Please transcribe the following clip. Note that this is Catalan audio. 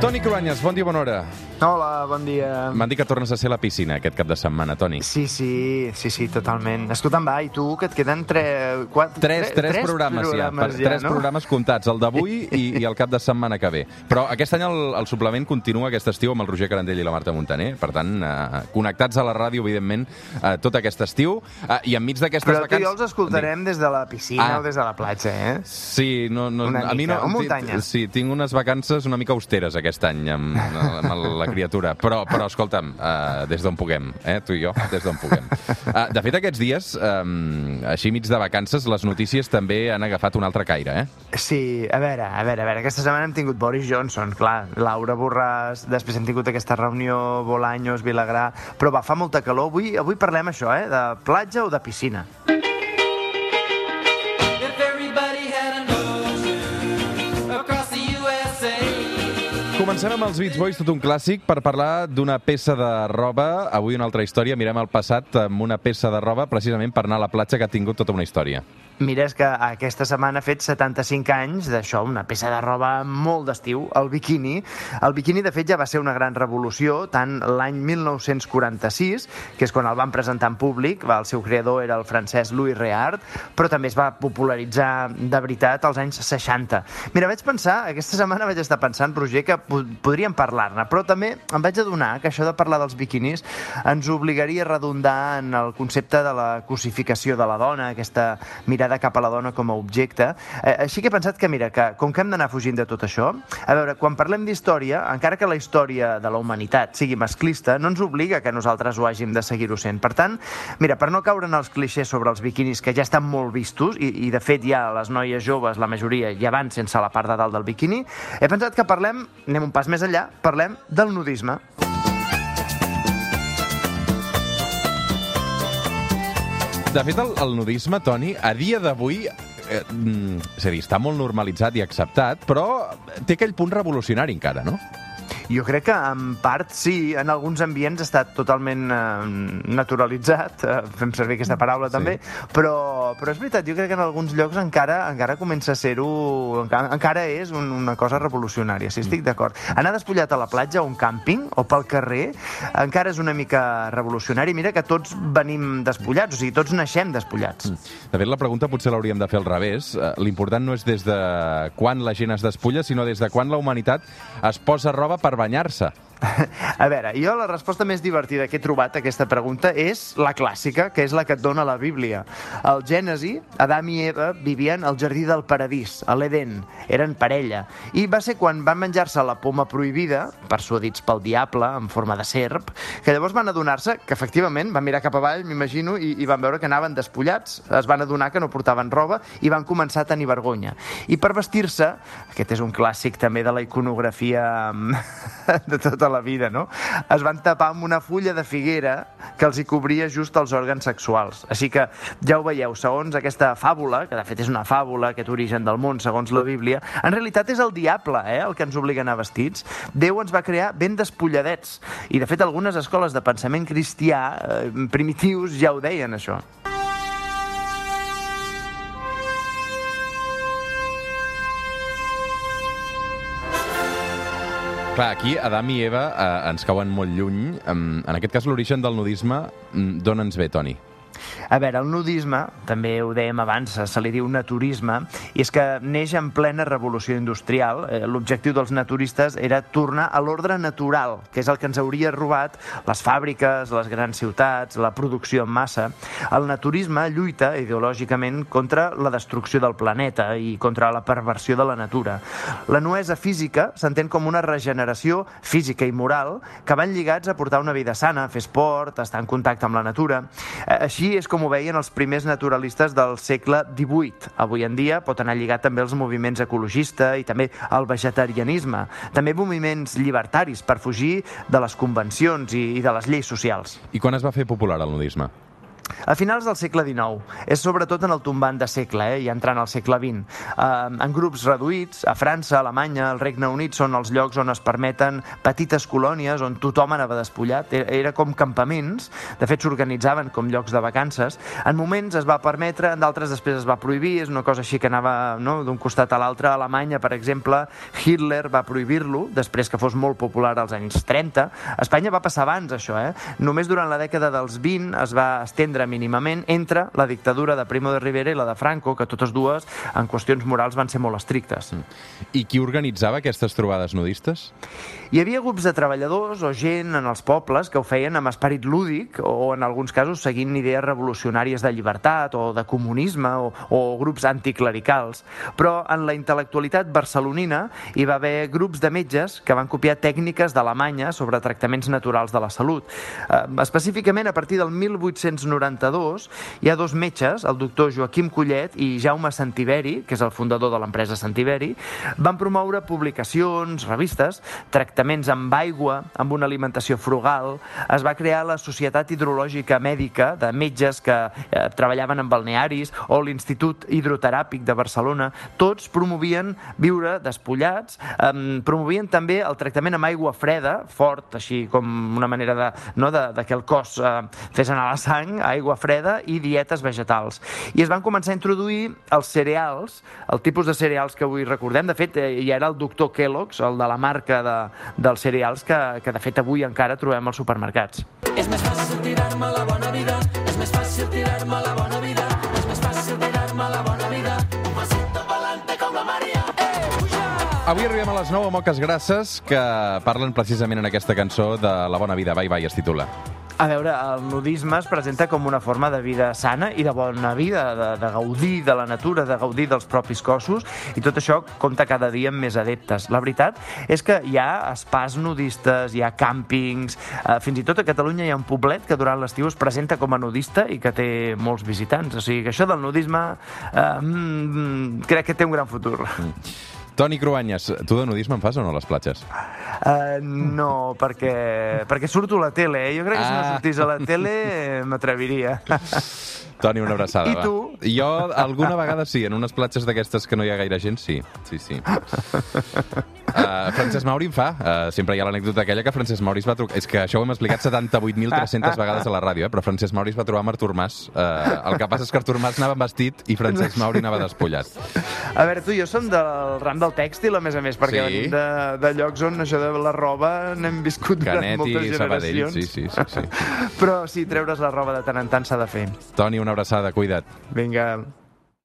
Toni Cruanyes, bon dia, bona hora. Hola, bon dia. M'han dit que tornes a ser a la piscina aquest cap de setmana, Toni. Sí, sí, sí, sí, totalment. Escolta'm, va, i tu, que et queden tre... quatre... Tres, tres, tres programes, programes ja, tres no? programes comptats, el d'avui i, i el cap de setmana que ve. Però aquest any el, el suplement continua aquest estiu amb el Roger Carandell i la Marta Montaner, per tant, eh, connectats a la ràdio, evidentment, eh, tot aquest estiu, eh, i enmig d'aquestes Però tu vacances... i jo els escoltarem des de la piscina Ah. o des de la platja, eh? Sí, no, no, Una a mi mica, no, o muntanya. Sí, tinc unes vacances una mica austeres aquest any amb, amb la criatura, però, però escolta'm, uh, des d'on puguem, eh, tu i jo, des d'on puguem. Uh, de fet, aquests dies, um, així mig de vacances, les notícies també han agafat un altre caire, eh? Sí, a veure, a veure, a veure, aquesta setmana hem tingut Boris Johnson, clar, Laura Borràs, després hem tingut aquesta reunió Bolaños, Vilagrà, però va, fa molta calor. Avui, avui parlem això, eh, de platja o de piscina. Comencem amb els Beach Boys, tot un clàssic, per parlar d'una peça de roba. Avui una altra història, mirem el passat amb una peça de roba precisament per anar a la platja que ha tingut tota una història. Mira, és que aquesta setmana ha fet 75 anys d'això, una peça de roba molt d'estiu, el biquini. El biquini, de fet, ja va ser una gran revolució, tant l'any 1946, que és quan el van presentar en públic, el seu creador era el francès Louis Réard, però també es va popularitzar de veritat als anys 60. Mira, vaig pensar, aquesta setmana vaig estar pensant, Roger, que po- podríem parlar-ne, però també em vaig adonar que això de parlar dels biquinis ens obligaria a redundar en el concepte de la cosificació de la dona, aquesta mirada cap a la dona com a objecte. Eh, així que he pensat que, mira, que com que hem d'anar fugint de tot això, a veure, quan parlem d'història, encara que la història de la humanitat sigui masclista, no ens obliga que nosaltres ho hàgim de seguir-ho sent. Per tant, mira, per no caure en els clixés sobre els biquinis que ja estan molt vistos, i, i de fet ja les noies joves, la majoria, ja van sense la part de dalt del biquini, he pensat que parlem, anem un pas més enllà, parlem del nudisme. De fet, el, el nudisme, Toni, a dia d'avui eh, mm, és a dir, està molt normalitzat i acceptat, però té aquell punt revolucionari encara, no? Jo crec que en part sí, en alguns ambients està totalment eh, naturalitzat, eh, fem servir aquesta paraula Sí. també, però, però és veritat, jo crec que en alguns llocs encara encara comença a ser-ho, encara, encara és un, una cosa revolucionària, si estic d'acord. Anar despullat a la platja o un càmping o pel carrer encara és una mica revolucionari. Mira que tots venim despullats, o sigui, tots naixem despullats. De fet, la pregunta potser l'hauríem de fer al revés. Eh, L'important no és des de quan la gent es despulla, sinó des de quan la humanitat es posa roba per banyar-se. A veure, jo la resposta més divertida que he trobat a aquesta pregunta és la clàssica, que és la que et dona la Bíblia. Al Gènesi, Adam i Eva vivien al jardí del paradís, a l'Eden. Eren parella. I va ser quan van menjar-se la poma prohibida, persuadits pel diable, en forma de serp, que llavors van adonar-se que, efectivament, van mirar cap avall, m'imagino, i, i van veure que anaven despullats. Es van adonar que no portaven roba i van començar a tenir vergonya. I per vestir-se, aquest és un clàssic també de la iconografia mm, de tota la vida, no? Es van tapar amb una fulla de figuera que els hi cobria just els òrgans sexuals. Així que ja ho veieu, segons aquesta fàbula, que de fet és una fàbula, aquest origen del món, segons la Bíblia, en realitat és el diable eh, el que ens obliga a anar vestits. Déu ens va crear ben despulladets. I, de fet, algunes escoles de pensament cristià eh, primitius ja ho deien, això. Clar, aquí Adam i Eva eh, ens cauen molt lluny. En aquest cas, l'origen del nudisme, mm, d'on ens ve, Toni? A veure, el nudisme, també ho dèiem abans, se li diu naturisme, i és que neix en plena revolució industrial. Eh, L'objectiu dels naturistes era tornar a l'ordre natural, que és el que ens hauria robat les fàbriques, les grans ciutats, la producció en massa. El naturisme lluita ideològicament contra la destrucció del planeta i contra la perversió de la natura. La nuesa física s'entén com una regeneració física i moral que van lligats a portar una vida sana, fer esport, estar en contacte amb la natura. Eh, Així és com ho veien els primers naturalistes del segle XVIII. Avui en dia pot anar lligat també als moviments ecologista i també al vegetarianisme. També moviments llibertaris per fugir de les convencions i, i de les lleis socials. I quan es va fer popular el nudisme? A finals del segle XIX. És sobretot en el tombant de segle, eh, i entrant al segle XX. Eh, en grups reduïts, a França, Alemanya, el Regne Unit són els llocs on es permeten petites colònies on tothom anava despullat. Era, era com campaments, de fet s'organitzaven com llocs de vacances. En moments es va permetre, en d'altres després es va prohibir, és una cosa així que anava no, d'un costat a l'altre. A Alemanya, per exemple, Hitler va prohibir-lo, després que fos molt popular als anys 30. A Espanya va passar abans, això, eh? Només durant la dècada dels 20 es va estendre mínimament entre la dictadura de Primo de Rivera i la de Franco, que totes dues, en qüestions morals, van ser molt estrictes. I qui organitzava aquestes trobades nudistes? Hi havia grups de treballadors o gent en els pobles que ho feien amb esperit lúdic o, en alguns casos, seguint idees revolucionàries de llibertat o de comunisme o, o grups anticlericals. Però en la intel·lectualitat barcelonina hi va haver grups de metges que van copiar tècniques d'Alemanya sobre tractaments naturals de la salut. Eh, específicament, a partir del 1892, hi ha dos metges, el doctor Joaquim Collet i Jaume Santiberi, que és el fundador de l'empresa Santiberi, van promoure publicacions, revistes, tractaments amb aigua, amb una alimentació frugal. Es va crear la Societat Hidrològica Mèdica de metges que eh, treballaven en balnearis o l'Institut Hidroteràpic de Barcelona. Tots promovien viure despullats, eh, promovien també el tractament amb aigua freda, fort, així com una manera de, no, de, de que el cos eh, fes anar la sang, aigua freda i dietes vegetals. I es van començar a introduir els cereals, el tipus de cereals que avui recordem. De fet, eh, ja era el doctor Kellogg's, el de la marca de, dels cereals, que, que de fet avui encara trobem als supermercats. És més fàcil tirar-me la bona vida. És més fàcil tirar-me la bona vida. És més fàcil tirar-me la bona vida. Un pasito pa'lante com la Maria. Eh! Avui arribem a les 9 a Moques Grasses, que parlen precisament en aquesta cançó de La bona vida, Bye Bye, es titula. A veure, el nudisme es presenta com una forma de vida sana i de bona vida, de, de gaudir de la natura, de gaudir dels propis cossos, i tot això compta cada dia amb més adeptes. La veritat és que hi ha espais nudistes, hi ha càmpings, eh, fins i tot a Catalunya hi ha un poblet que durant l'estiu es presenta com a nudista i que té molts visitants. O sigui que això del nudisme eh, mm, crec que té un gran futur. Toni Cruanyes, tu de nudisme en fas o no a les platges? Uh, no, perquè, perquè surto a la tele. Eh? Jo crec que si no Ah. sortís a la tele m'atreviria. Toni, una abraçada. I va. tu? Jo alguna vegada sí, en unes platges d'aquestes que no hi ha gaire gent, sí. Sí, sí. Uh, Francesc Mauri em fa. Uh, sempre hi ha l'anècdota aquella que Francesc Mauri es va trucar... És que això ho hem explicat 78.300 vegades a la ràdio, eh? però Francesc Mauri es va trobar amb Artur Mas. Uh, el que passa és que Artur Mas anava vestit i Francesc Mauri anava despullat. A veure, tu i jo som del ram del tèxtil, a més a més, perquè Sí. venim de, de llocs on això de la roba n'hem viscut durant Canet moltes i Sabadell, generacions. sí, sí, sí, sí. Però sí, treure's la roba de tant en tant s'ha de fer. Toni, una abraçada, cuida't. Vinga,